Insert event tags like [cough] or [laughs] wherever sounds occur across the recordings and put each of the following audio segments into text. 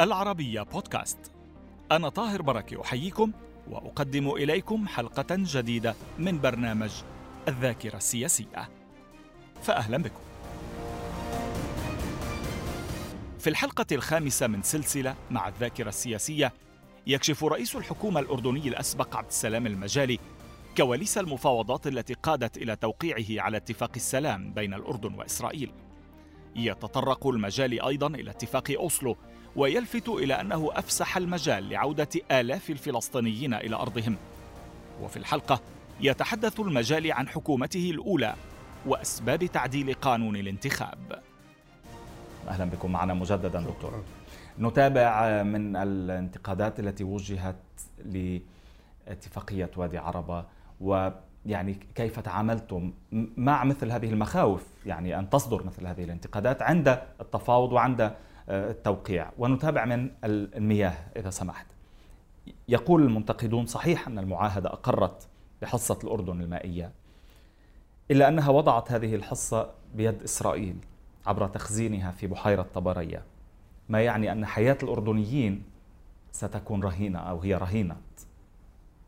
العربية بودكاست. أنا طاهر بركة أحييكم وأقدم إليكم حلقة جديدة من برنامج الذاكرة السياسية. فأهلا بكم. في الحلقة الخامسة من سلسلة مع الذاكرة السياسية يكشف رئيس الحكومة الأردني الأسبق عبد السلام المجالي كواليس المفاوضات التي قادت إلى توقيعه على اتفاق السلام بين الأردن وإسرائيل. يتطرق المجال أيضا إلى اتفاق أوسلو ويلفت إلى أنه أفسح المجال لعودة آلاف الفلسطينيين إلى أرضهم. وفي الحلقة يتحدث المجال عن حكومته الأولى وأسباب تعديل قانون الانتخاب. أهلا بكم معنا مجددا دكتور. نتابع من الانتقادات التي وجهت لاتفاقية وادي عربة ويعني كيف تعاملتم مع مثل هذه المخاوف؟ يعني أن تصدر مثل هذه الانتقادات عند التفاوض وعند التوقيع ونتابع من المياه إذا سمحت. يقول المنتقدون صحيح أن المعاهدة أقرت بحصة الأردن المائية إلا أنها وضعت هذه الحصة بيد إسرائيل عبر تخزينها في بحيرة طبرية ما يعني أن حياة الأردنيين ستكون رهينة أو هي رهينة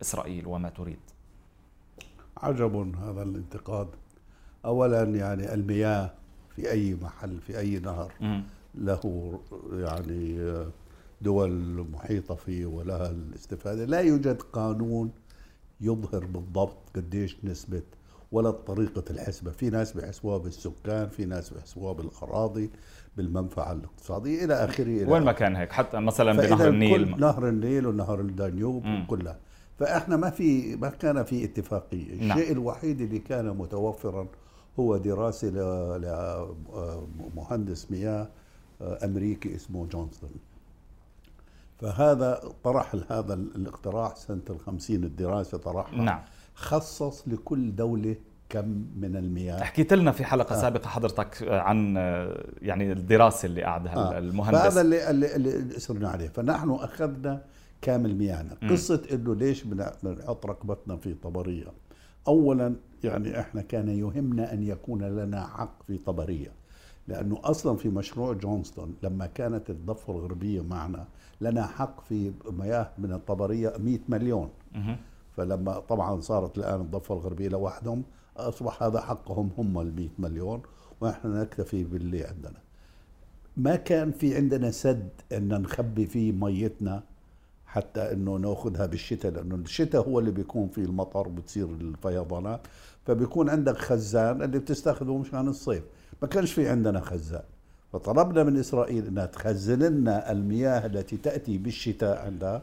إسرائيل وما تريد. عجب هذا الانتقاد. أولا يعني المياه في أي محل في أي نهر. م. له يعني دول محيطة فيه ولها الاستفادة. لا يوجد قانون يظهر بالضبط قديش نسبة ولا طريقة الحسبة. في ناس بيحسبوها بالسكان في ناس بيحسبوها بالأراضي بالمنفعة الاقتصادية إلى آخره وين ما كان هيك حتى مثلا بنهر النيل كل نهر النيل ونهر الدانيوب كلها. فإحنا ما في ما كان في اتفاقية. نعم. الشيء الوحيد اللي كان متوفرا هو دراسة لمهندس مياه أمريكي اسمه جونسون. فهذا طرح هذا الاقتراح سنة الخمسين الدراسة طرحها. نعم. خصص لكل دولة كم من المياه. حكيت لنا في حلقة آه. سابقة حضرتك عن يعني الدراسة اللي قعدها آه. المهندس. هذا اللي اللي, اللي اصرنا عليه. فنحن أخذنا كامل مياهنا. قصة إنه ليش بنحط رقبتنا في طبرية؟ اولا يعني إحنا كان يهمنا أن يكون لنا حق في طبرية. لأنه أصلا في مشروع جونستون لما كانت الضفة الغربية معنا لنا حق في مياه من الطبرية 100 مليون. فلما طبعا صارت الآن الضفة الغربية لوحدهم أصبح هذا حقهم هم ال 100 مليون ونحن نكتفي باللي عندنا. ما كان في عندنا سد إن نخبي فيه ميتنا حتى إنه نأخذها بالشتاء لأنه الشتاء هو اللي بيكون فيه المطر وبتصير الفيضانات. فبيكون عندك خزان اللي بتستخدمه مشان الصيف. ما كانش في عندنا خزان. فطلبنا من إسرائيل إنها تخزن لنا المياه التي تأتي بالشتاء عندها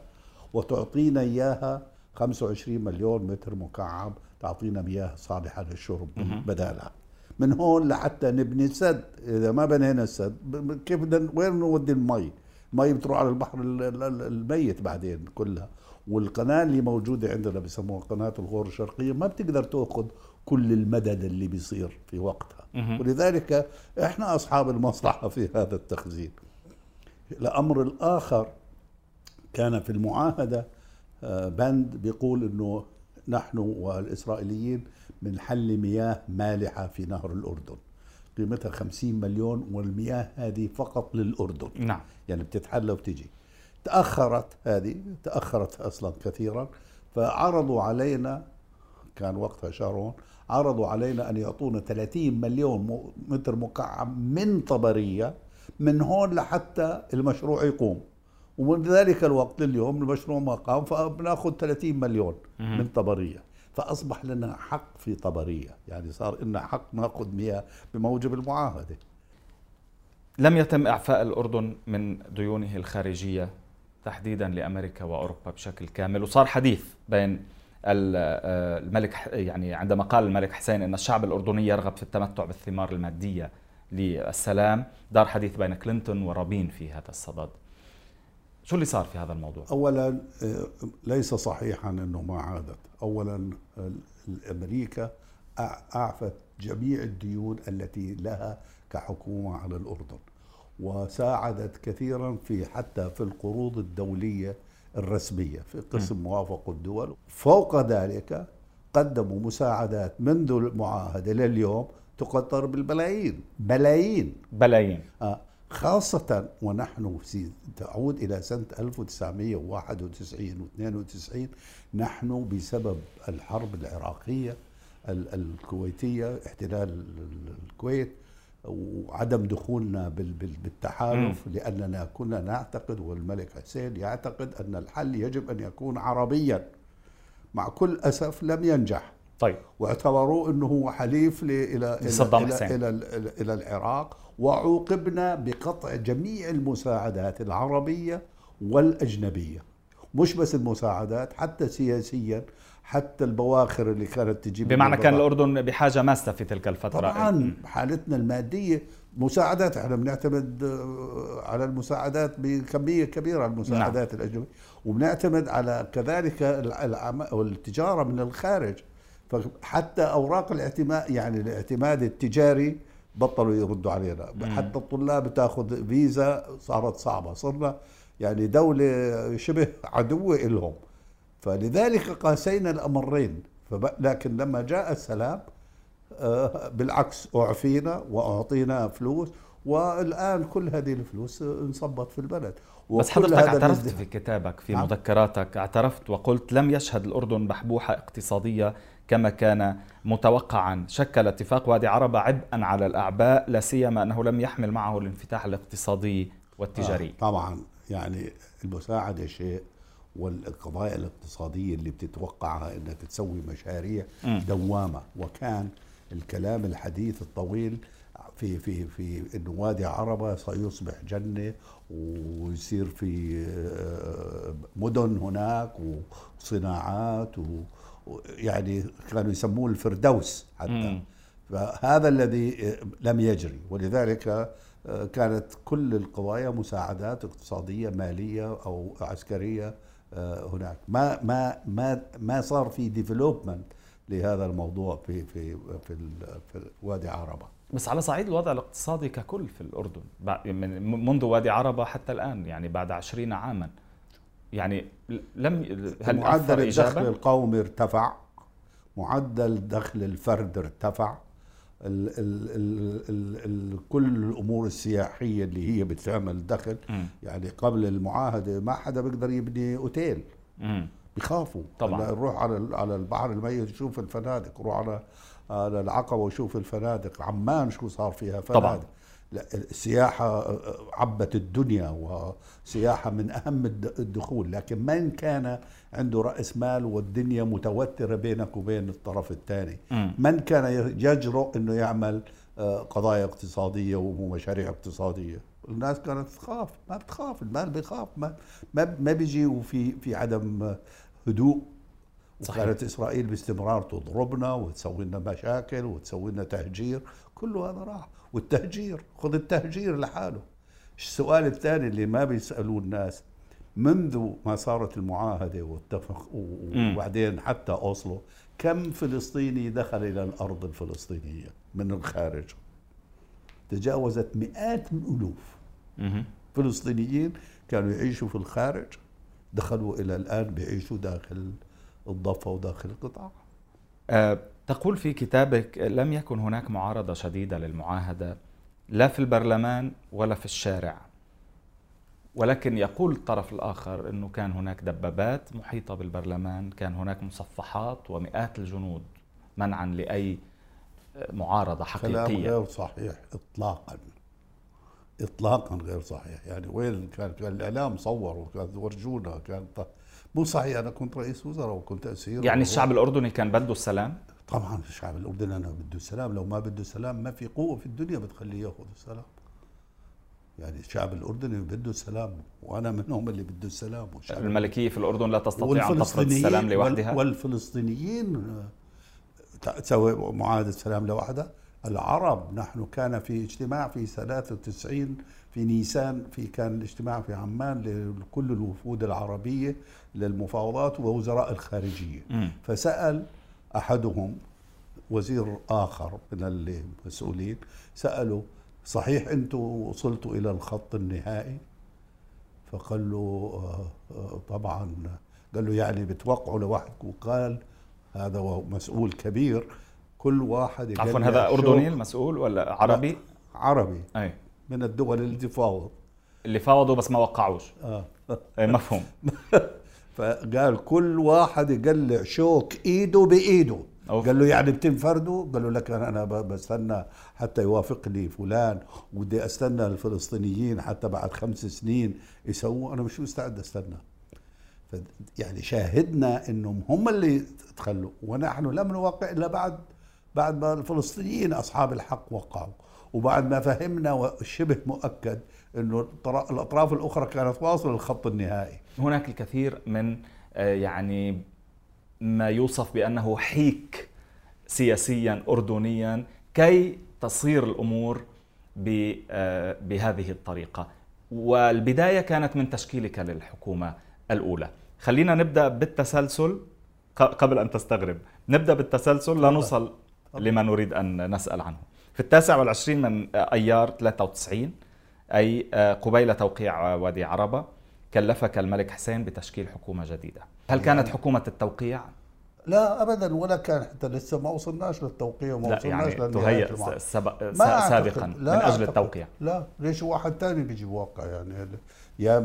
وتعطينا إياها 25 مليون متر مكعب تعطينا مياه صالحة للشرب بدالها. من هون لحتى نبني سد. إذا ما بنينا السد كيف بدنا وين نودي المي؟ المي بتروح على البحر الميت بعدين كلها. والقناة اللي موجودة عندنا بسموها قناة الغور الشرقية ما بتقدر تأخذ كل المدد اللي بيصير في وقتها. ولذلك إحنا أصحاب المصلحة في هذا التخزين. الأمر الآخر كان في المعاهدة آه، بند بيقول إنه نحن والإسرائيليين بنحلي مياه مالحة في نهر الأردن. قيمتها 50 مليون والمياه هذه فقط للأردن. نعم. يعني بتتحلى وبتجي. تأخرت هذه تأخرت أصلا كثيرا فعرضوا علينا كان وقتها شارون عرضوا علينا أن يعطونا 30 مليون متر مكعب من طبرية من هون لحتى المشروع يقوم. ومن ذلك الوقت لليوم المشروع ما قام فبناخذ 30 مليون من طبرية. فأصبح لنا حق في طبرية. يعني صار لنا حق نأخذ مياه بموجب المعاهدة. لم يتم إعفاء الأردن من ديونه الخارجية تحديدا لأمريكا وأوروبا بشكل كامل وصار حديث بين الملك يعني عندما قال الملك حسين إن الشعب الأردني يرغب في التمتع بالثمار المادية للسلام دار حديث بين كلينتون ورابين في هذا الصدد. شو اللي صار في هذا الموضوع؟ اولا آه، ليس صحيحا إنه ما عادت. اولا أمريكا أعفت جميع الديون التي لها كحكومة على الأردن وساعدت كثيرا في حتى في القروض الدولية الرسمية في قسم موافق الدول. فوق ذلك قدموا مساعدات منذ المعاهدة لليوم تقدر بالبلايين. بلايين. بلايين. آه خاصة ونحن في تعود إلى سنة 1991 و92 نحن بسبب الحرب العراقية الكويتية احتلال الكويت وعدم دخولنا بالتحالف لأننا كنا نعتقد والملك حسين يعتقد أن الحل يجب أن يكون عربيا. مع كل أسف لم ينجح. طيب. واعتبروه إنه هو حليف إلى إلى إلى, إلى, إلى, إلى العراق. وعوقبنا بقطع جميع المساعدات العربية والأجنبية. مش بس المساعدات حتى سياسيا حتى البواخر اللي كانت تجيب بمعنى كان الأردن بحاجة ماسة في تلك الفترة. طبعا حالتنا المادية مساعدات إحنا بنعتمد آه، على المساعدات بكمية كبيرة المساعدات نعم. الأجنبية. وبنعتمد على كذلك التجاره من الخارج. فحتى أوراق الاعتماد يعني الاعتماد التجاري بطلوا يردوا علينا. مم. حتى الطلاب تاخذ فيزا صارت صعبة صرنا يعني دولة شبه عدوة لهم فلذلك قاسينا الأمرين. لكن لما جاء السلام آه، بالعكس أعفينا وأعطينا فلوس والآن كل هذه الفلوس انصبت في البلد. بس حضرتك اعترفت في كتابك في نعم. مذكراتك اعترفت وقلت لم يشهد الأردن بحبوحة اقتصادية كما كان متوقعا. شكل اتفاق وادي عربة عبئا على الأعباء لا سيما أنه لم يحمل معه الانفتاح الاقتصادي والتجاري. آه طبعا. يعني المساعدة شيء. والقضايا الاقتصادية اللي بتتوقعها أنك تسوي مشاريع م. دوامة. وكان الكلام الحديث الطويل في في في إنه وادي عربة سيصبح جنة ويصير في آه، مدن هناك وصناعات يعني كانوا يسموه الفردوس حتى. فهذا الذي لم يجري. ولذلك آه، كانت كل القضايا مساعدات اقتصادية مالية أو عسكرية آه، هناك. ما ما ما ما صار في ديفلوبمنت لهذا الموضوع في في في, في وادي عربة. بس على صعيد الوضع الاقتصادي ككل في الأردن من منذ وادي عربة حتى الآن يعني بعد عشرين عاما. يعني لم هل معدل الدخل القومي ارتفع معدل دخل الفرد ارتفع ال ال ال ال ال كل الأمور السياحية اللي هي بتعمل دخل. م. يعني قبل المعاهدة ما حدا بيقدر يبني أوتيل. بخافوا طبعا. نروح على على البحر الميت نشوف الفنادق روح على على العقبة وشوف الفنادق عمان شو صار فيها فنادق. طبعا. السياحة عبت الدنيا وسياحة من أهم الدخول. لكن من كان عنده رأس مال والدنيا متوترة بينك وبين الطرف الثاني؟ من كان يجرؤ أنه يعمل آه، قضايا اقتصادية ومشاريع اقتصادية؟ الناس كانت تخاف ما بتخاف المال بيخاف ما ما, بيجي وفي في عدم هدوء. صحيح. وكانت إسرائيل باستمرار تضربنا وتسوي لنا مشاكل وتسوي لنا تهجير. كل هذا راح. والتهجير. خذ التهجير لحاله. السؤال الثاني اللي ما بيسألوه الناس منذ ما صارت المعاهدة واتفق وبعدين حتى أوسلو كم فلسطيني دخل إلى الأرض الفلسطينية من الخارج؟ تجاوزت مئات الألوف. فلسطينيين كانوا يعيشوا في الخارج دخلوا إلى الآن بيعيشوا داخل الضفة وداخل القطاع. أه تقول في كتابك لم يكن هناك معارضة شديدة للمعاهدة لا في البرلمان ولا في الشارع. ولكن يقول الطرف الآخر أنه كان هناك دبابات محيطة بالبرلمان كان هناك مصفحات ومئات الجنود منعا لأي معارضة حقيقية. كلام غير صحيح إطلاقا. إطلاقا غير صحيح. يعني وين كان, كان الإعلام صور وكان ورجونا كان مو صحيح أنا كنت رئيس وزراء وكنت أسير يعني الشعب الأردني كان بده السلام؟ طبعا الشعب الأردني أنا بده السلام لو ما بده السلام ما في قوة في الدنيا بتخليه يأخذ السلام. يعني الشعب الأردني بده السلام وأنا منهم اللي بده السلام الملكية في الأردن لا تستطيع أن تفرض السلام لوحدها؟ والفلسطينيين آه، تسوي معاهدة السلام لوحدها. العرب نحن كان في اجتماع في 93 في نيسان في كان الاجتماع في عمان لكل الوفود العربية للمفاوضات ووزراء الخارجية. م. فسأل أحدهم وزير آخر من المسؤولين سألوا صحيح أنتم وصلتوا إلى الخط النهائي؟ فقال له آه، آه، طبعا. قال له يعني بتوقعوا لوحدكم قال هذا مسؤول كبير كل واحد عفوا هذا أردني المسؤول ولا عربي؟ عربي أي. من الدول اللي تفاوض اللي فاوضوا بس ما وقعوش. آه. مفهوم. [laughs] فقال كل واحد يقلع شوك إيده بإيده. أوف. قال له يعني بتنفردوا قال له لك أنا بستنى حتى يوافقني فلان وبدي أستنى الفلسطينيين حتى بعد خمس سنين يسووا. أنا مش مستعد أستنى. يعني شاهدنا إنهم هم اللي تخلوا ونحن لم نوقع إلا بعد بعد ما الفلسطينيين أصحاب الحق وقعوا. وبعد ما فهمنا وشبه مؤكد إنه الأطراف الأخرى كانت واصلة للخط النهائي. هناك الكثير من آه، يعني ما يوصف بأنه حيك سياسيا اردنيا كي تصير الأمور آه، بهذه الطريقة. والبداية كانت من تشكيلك للحكومة الأولى. خلينا نبدأ بالتسلسل. قبل أن تستغرب نبدأ بالتسلسل لنوصل لما نريد أن نسأل عنه. في التاسع والعشرين من أيار 93 أي آه، قبيل توقيع وادي عربة كلفك الملك حسين بتشكيل حكومة جديدة. هل كانت حكومة التوقيع؟ لا ابدا ولا كان حتى لسه ما وصلناش للتوقيع وما لا وصلناش يعني تهيأ سبق. سابقا من لا أجل أعتقد. التوقيع. لا ليش واحد ثاني بيجي بوقع يعني يا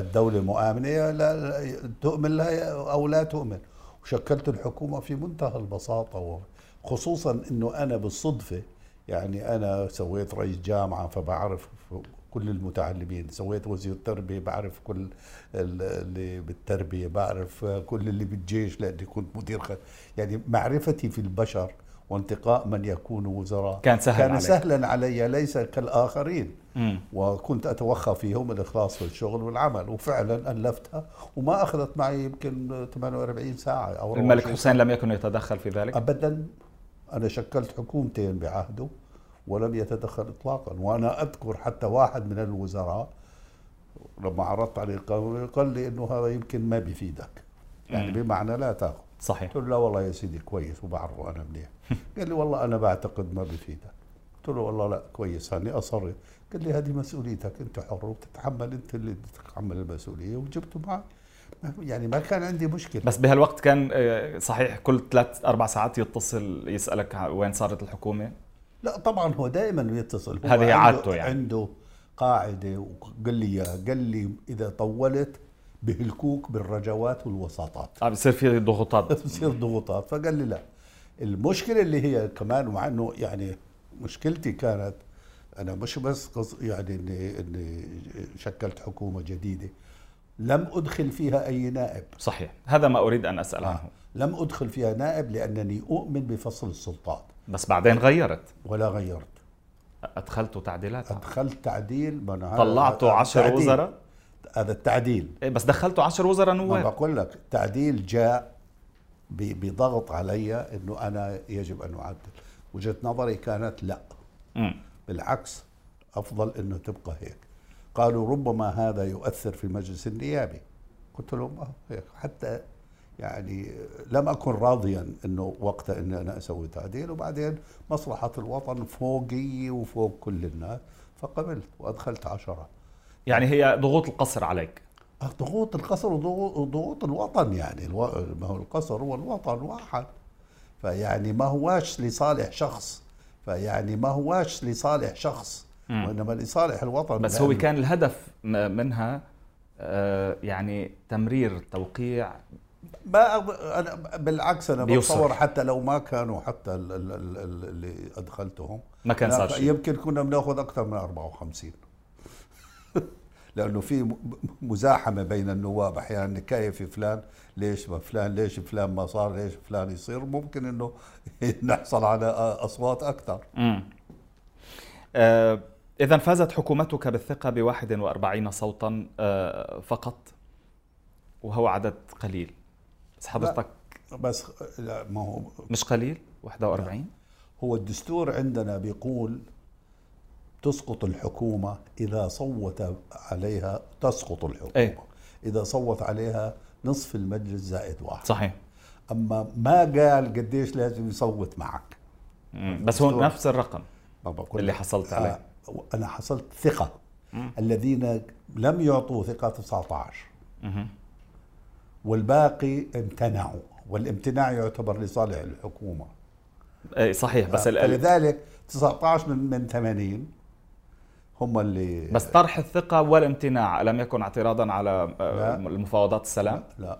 الدولة مؤامنة يا لا لا- تؤمن لها أو لا تؤمن. وشكلت الحكومة في منتهى البساطة خصوصا إنه أنا بالصدفة يعني أنا سويت رئيس جامعة فبعرف كل المتعلمين سويت وزير تربية بعرف كل ال- اللي بالتربية بعرف كل اللي بالجيش لأني كنت مدير خ... يعني معرفتي في البشر وانتقاء من يكونوا وزراء كان سهل كان عليك. سهلا علي ليس كالآخرين. مم. وكنت أتوخى فيهم الإخلاص في الشغل والعمل وفعلا ألفتها وما أخذت معي يمكن 48 ساعة أو الملك 24 حسين لم يكن يتدخل في ذلك؟ ابدا. أنا شكلت حكومتين بعهده. ولم يتدخل اطلاقا. وأنا أذكر حتى واحد من الوزراء لما عرضت عليه قال قال لي إنه هذا يمكن ما بيفيدك يعني. بمعنى لا تأخذ. صحيح. قلت له لا والله يا سيدي كويس وبعرفه أنا منيح. [laughs] قال لي والله أنا بعتقد ما بيفيدك قلت له والله لا كويس هاني اصرت قال لي هذه مسؤوليتك أنت حر وبتتحمل أنت اللي تتحمل المسؤولية وجبته معي يعني ما كان عندي مشكلة. بس بهالوقت كان آه، صحيح كل ثلاث أربع ساعات يتصل يسألك وين صارت الحكومة؟ لا طبعا هو دائما بيتصل هو هذه عنده- عادته يعني. عنده قاعدة وقال لي إياها، قال لي إذا طولت بهلكوك بالرجوات والوساطات. آه، بصير في ضغوطات. [laughs] بتصير ضغوطات. فقال لي لا. المشكلة اللي هي كمان مع إنه يعني مشكلتي كانت أنا مش بس قص يعني اني إني شكلت حكومة جديدة. لم أدخل فيها أي نائب. صحيح. هذا ما أريد أن أسأل آه. عنه لم أدخل فيها نائب لأنني أؤمن بفصل السلطات بس بعدين غيرت. ولا غيرت. ادخلتوا تعديلات. أدخلت تعديل. هذا عشر تعديل. وزراء. هذا التعديل. إيه بس دخلتوا عشر وزراء ما نواب بقول لك التعديل جاء بضغط علي إنه أنا يجب أن أعدل. وجهة نظري كانت لا. مم. بالعكس أفضل إنه تبقى هيك. قالوا ربما هذا يؤثر في المجلس النيابي قلت لهم هيك حتى يعني لم أكن راضيا إنه وقتها إني أنا أسوي تعديل وبعدين مصلحة الوطن فوقي وفوق كل الناس فقبلت وأدخلت عشرة يعني هي ضغوط القصر عليك ضغوط القصر وضغوط الوطن يعني. ما هو القصر والوطن واحد فيعني ما هواش لصالح شخص فيعني ما هواش لصالح شخص. وإنما لصالح الوطن بس هو كان الهدف منها آه، يعني تمرير توقيع. ما أنا بالعكس أنا. بتصور حتى لو ما كانوا حتى ال- ال- ال- ال- اللي أدخلتهم ما كان صار شيء. يمكن كنا بناخذ أكثر من 54 [laughs] لأنه في مزاحمة بين النواب أحيانا كيف فلان ليش ما فلان ليش فلان ما صار ليش فلان يصير. ممكن إنه [laughs] نحصل على أصوات أكثر. مم. آه، إذا فازت حكومتك بالثقة ب 41 صوتا آه، فقط وهو عدد قليل بس حضرتك بس لا ما هو مش قليل 41 هو الدستور عندنا بيقول تسقط الحكومة إذا صوت عليها تسقط الحكومة إيه. إذا صوت عليها نصف المجلس زائد واحد صحيح أما ما قال قديش لازم يصوت معك. بس هو. نفس الرقم اللي. حصلت عليه. أنا حصلت ثقة مم. الذين لم يعطوا ثقة 19 مهم. والباقي امتنعوا والامتناع يعتبر لصالح الحكومة إيه صحيح بس فلذلك 19 من من 80 هم اللي بس طرح الثقة والامتناع لم يكن اعتراضا على آه، لا. المفاوضات السلام؟ لا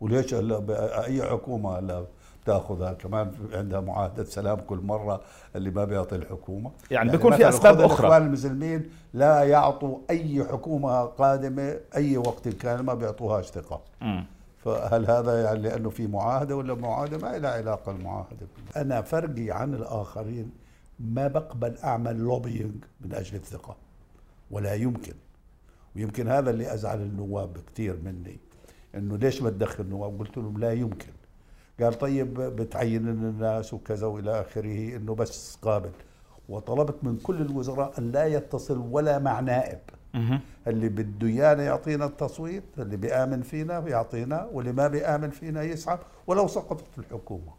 وليش هلا ب- أي حكومة هلا بتاخذها كمان عندها معاهدة سلام كل مرة اللي ما بيعطي الحكومة. يعني بيكون في خذ أخرى. الإخوان المسلمين لا يعطوا أي حكومة قادمة أي وقت كان ما بيعطوهاش ثقه. فهل هذا يعني لأنه في معاهدة ولا معاهدة؟ ما لها علاقة المعاهدة. أنا فرقي عن الآخرين ما بقبل أعمل لوبينج من أجل الثقة ولا يمكن. ويمكن هذا اللي أزعل النواب كثير مني إنه ليش ما تدخل نواب قلت لهم لا يمكن. قال طيب بتعين لنا الناس وكذا وإلى آخره إنه بس قابل. وطلبت من كل الوزراء أن لا يتصل ولا مع نائب. اللي بده إيانا يعطينا التصويت اللي بيآمن فينا بيعطينا واللي ما بيآمن فينا يسحب ولو سقطت الحكومة.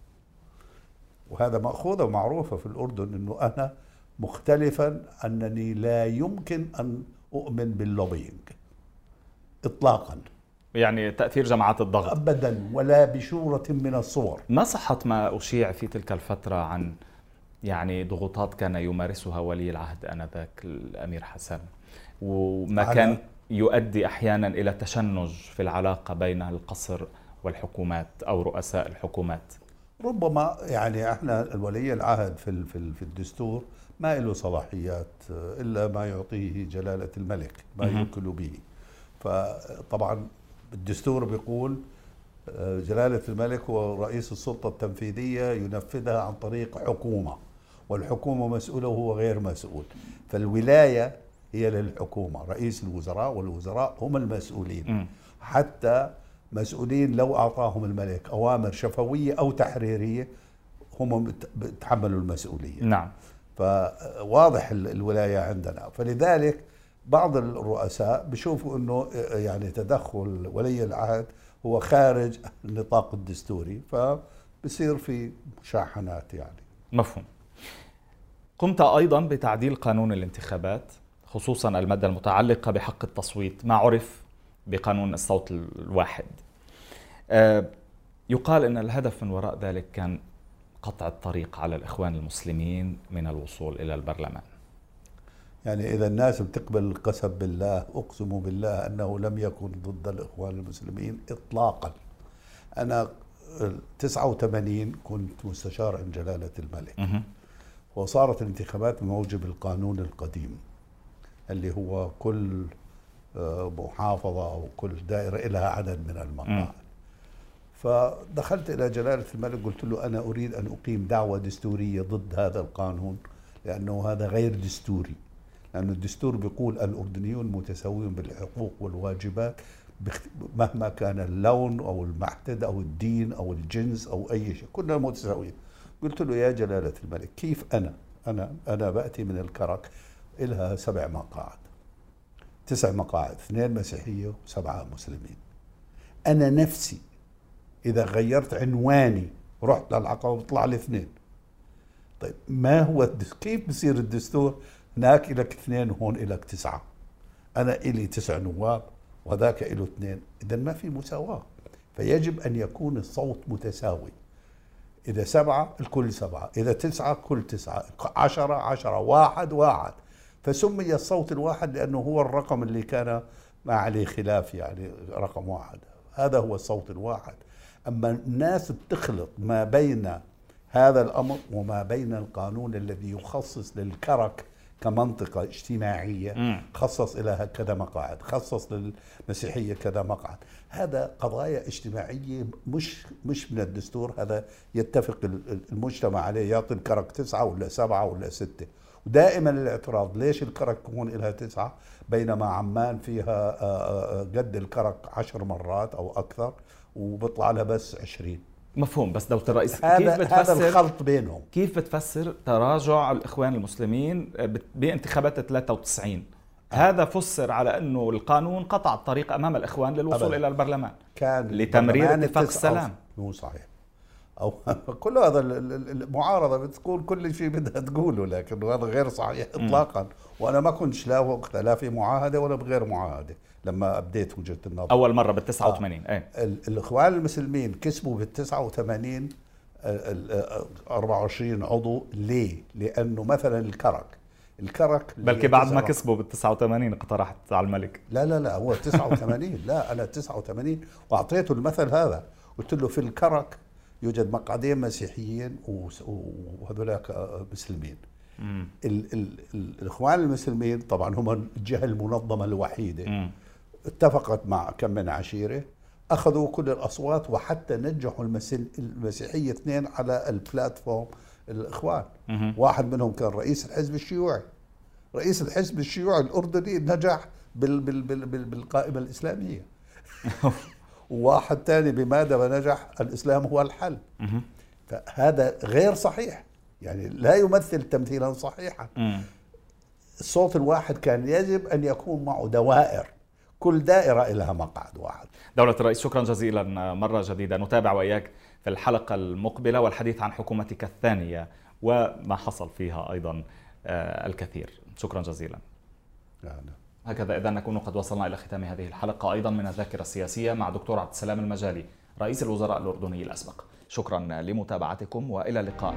وهذا مأخوذة ومعروفة في الأردن أنه أنا مختلفا أنني لا يمكن أن أؤمن باللوبينج إطلاقا. يعني تأثير جماعات الضغط. أبدا ولا بشورة من الصور. ما صحة ما أشيع في تلك الفترة عن يعني ضغوطات كان يمارسها ولي العهد آنذاك الأمير حسن؟ وما كان يؤدي أحيانا إلى تشنج في العلاقة بين القصر والحكومات أو رؤساء الحكومات؟ ربما يعني إحنا الولي العهد في في ال- في الدستور ما له صلاحيات إلا ما يعطيه جلالة الملك ما. يوكل به. فطبعا الدستور بيقول آه، جلالة الملك هو رئيس السلطة التنفيذية ينفذها عن طريق حكومة والحكومة مسؤولة وهو غير مسؤول. فالولاية هي للحكومة رئيس الوزراء والوزراء هم المسؤولين. حتى مسؤولين لو أعطاهم الملك أوامر شفوية أو تحريرية هم بت- بيتحملوا المسؤولية. نعم. فواضح ال- الولاية عندنا. فلذلك بعض الرؤساء بيشوفوا إنه يعني تدخل ولي العهد هو خارج النطاق الدستوري فبصير في مشاحنات يعني. مفهوم. قمت أيضا بتعديل قانون الانتخابات خصوصا المادة المتعلقة بحق التصويت ما عرف بقانون الصوت الواحد. آه، يقال أن الهدف من وراء ذلك كان قطع الطريق على الإخوان المسلمين من الوصول إلى البرلمان. يعني إذا الناس بتقبل القسم بالله أقسم بالله أنه لم يكن ضد الإخوان المسلمين إطلاقا. أنا 89 كنت مستشار عند جلالة الملك. وصارت الانتخابات بموجب القانون القديم اللي هو كل آه، محافظة أو كل دائرة لها عدد من المقاعد. فدخلت إلى جلالة الملك قلت له أنا أريد أن أقيم دعوة دستورية ضد هذا القانون لأنه هذا غير دستوري. لأن الدستور بيقول الأردنيون متساويون بالحقوق والواجبات مهما كان اللون أو المعتد أو الدين أو الجنس أو أي شيء كلنا متساويين. قلت له يا جلالة الملك كيف أنا؟ أنا أنا بأتي من الكرك إلها سبع مقاعد. تسع مقاعد اثنين مسيحية وسبعة مسلمين. أنا نفسي إذا غيرت عنواني رحت للعقبة بطلع لي اثنين. طيب ما هو الدستور كيف بصير الدستور؟ هناك لك اثنين وهون لك تسعة. أنا إلي تسع نواب وذاك له اثنين. إذا ما في مساواة. فيجب أن يكون الصوت متساوي. إذا سبعة الكل سبعة. إذا تسعة كل تسعة. عشرة عشرة. واحد واحد. فسمي الصوت الواحد لأنه هو الرقم اللي كان ما عليه خلاف يعني رقم واحد. هذا هو الصوت الواحد. أما الناس بتخلط ما بين هذا الأمر وما بين القانون الذي يخصص للكرك كمنطقة اجتماعية. خصص لها كذا مقاعد خصص للمسيحية كذا مقعد. هذا قضايا اجتماعية مش مش من الدستور هذا يتفق ال- المجتمع عليه يعطي الكرك تسعة ولا سبعة ولا ستة. ودائما الاعتراض ليش الكرك هون لها تسعة؟ بينما عمان فيها آه، آه، قد الكرك عشر مرات أو أكثر وبيطلع لها بس عشرين. مفهوم بس دولة الرئيس كيف هذا هذا بتفسر؟ الخلط بينهم. كيف بتفسر تراجع الإخوان المسلمين بت- بانتخابات 93 هذا فسر على أنه القانون قطع الطريق أمام الإخوان للوصول أبداً. إلى البرلمان. كان لتمرير اتفاق السلام. مو صحيح. أو [laughs] كل هذا ال- ال- المعارضه بتقول كل شيء بدها تقوله لكن هذا غير صحيح اطلاقا. وأنا ما كنتش لا وقتها لا في معاهدة ولا بغير معاهدة. لما ابديت وجهه النظر. أول مرة بال 89 إيه. ال- الإخوان المسلمين كسبوا بال 89 ال- ال- 24 عضو. ليه؟ لأنه مثلا الكرك. الكرك بلكي بعد ما كسبوا بال 89 اقترحت على الملك. لا لا لا هو 89 لا أنا 89 وأعطيته المثل هذا. قلت له في الكرك يوجد مقعدين مسيحيين وهذولاك مسلمين. ال ال ال الإخوان المسلمين طبعا هم الجهة المنظمة الوحيدة. اتفقت مع كم من عشيرة أخذوا كل الأصوات وحتى نجحوا المسيحية اثنين على البلاتفورم الإخوان. مم. واحد منهم كان رئيس الحزب الشيوعي. رئيس الحزب الشيوعي الأردني نجح بال بال بال بال بالقائمة الإسلامية. [laughs] وواحد ثاني بماذا نجح؟ الإسلام هو الحل. فهذا غير صحيح. يعني لا يمثل تمثيلا صحيحا. الصوت الواحد كان يجب أن يكون معه دوائر. كل دائرة لها مقعد واحد. دولة الرئيس شكرا جزيلا مرة جديدة. نتابع وإياك في الحلقة المقبلة والحديث عن حكومتك الثانية وما حصل فيها أيضا آه، الكثير. شكرا جزيلا. يعني. هكذا إذا نكون قد وصلنا إلى ختام هذه الحلقة. أيضا من الذاكرة السياسية مع دكتور عبد السلام المجالي رئيس الوزراء الأردني الأسبق. شكرا لمتابعتكم وإلى اللقاء.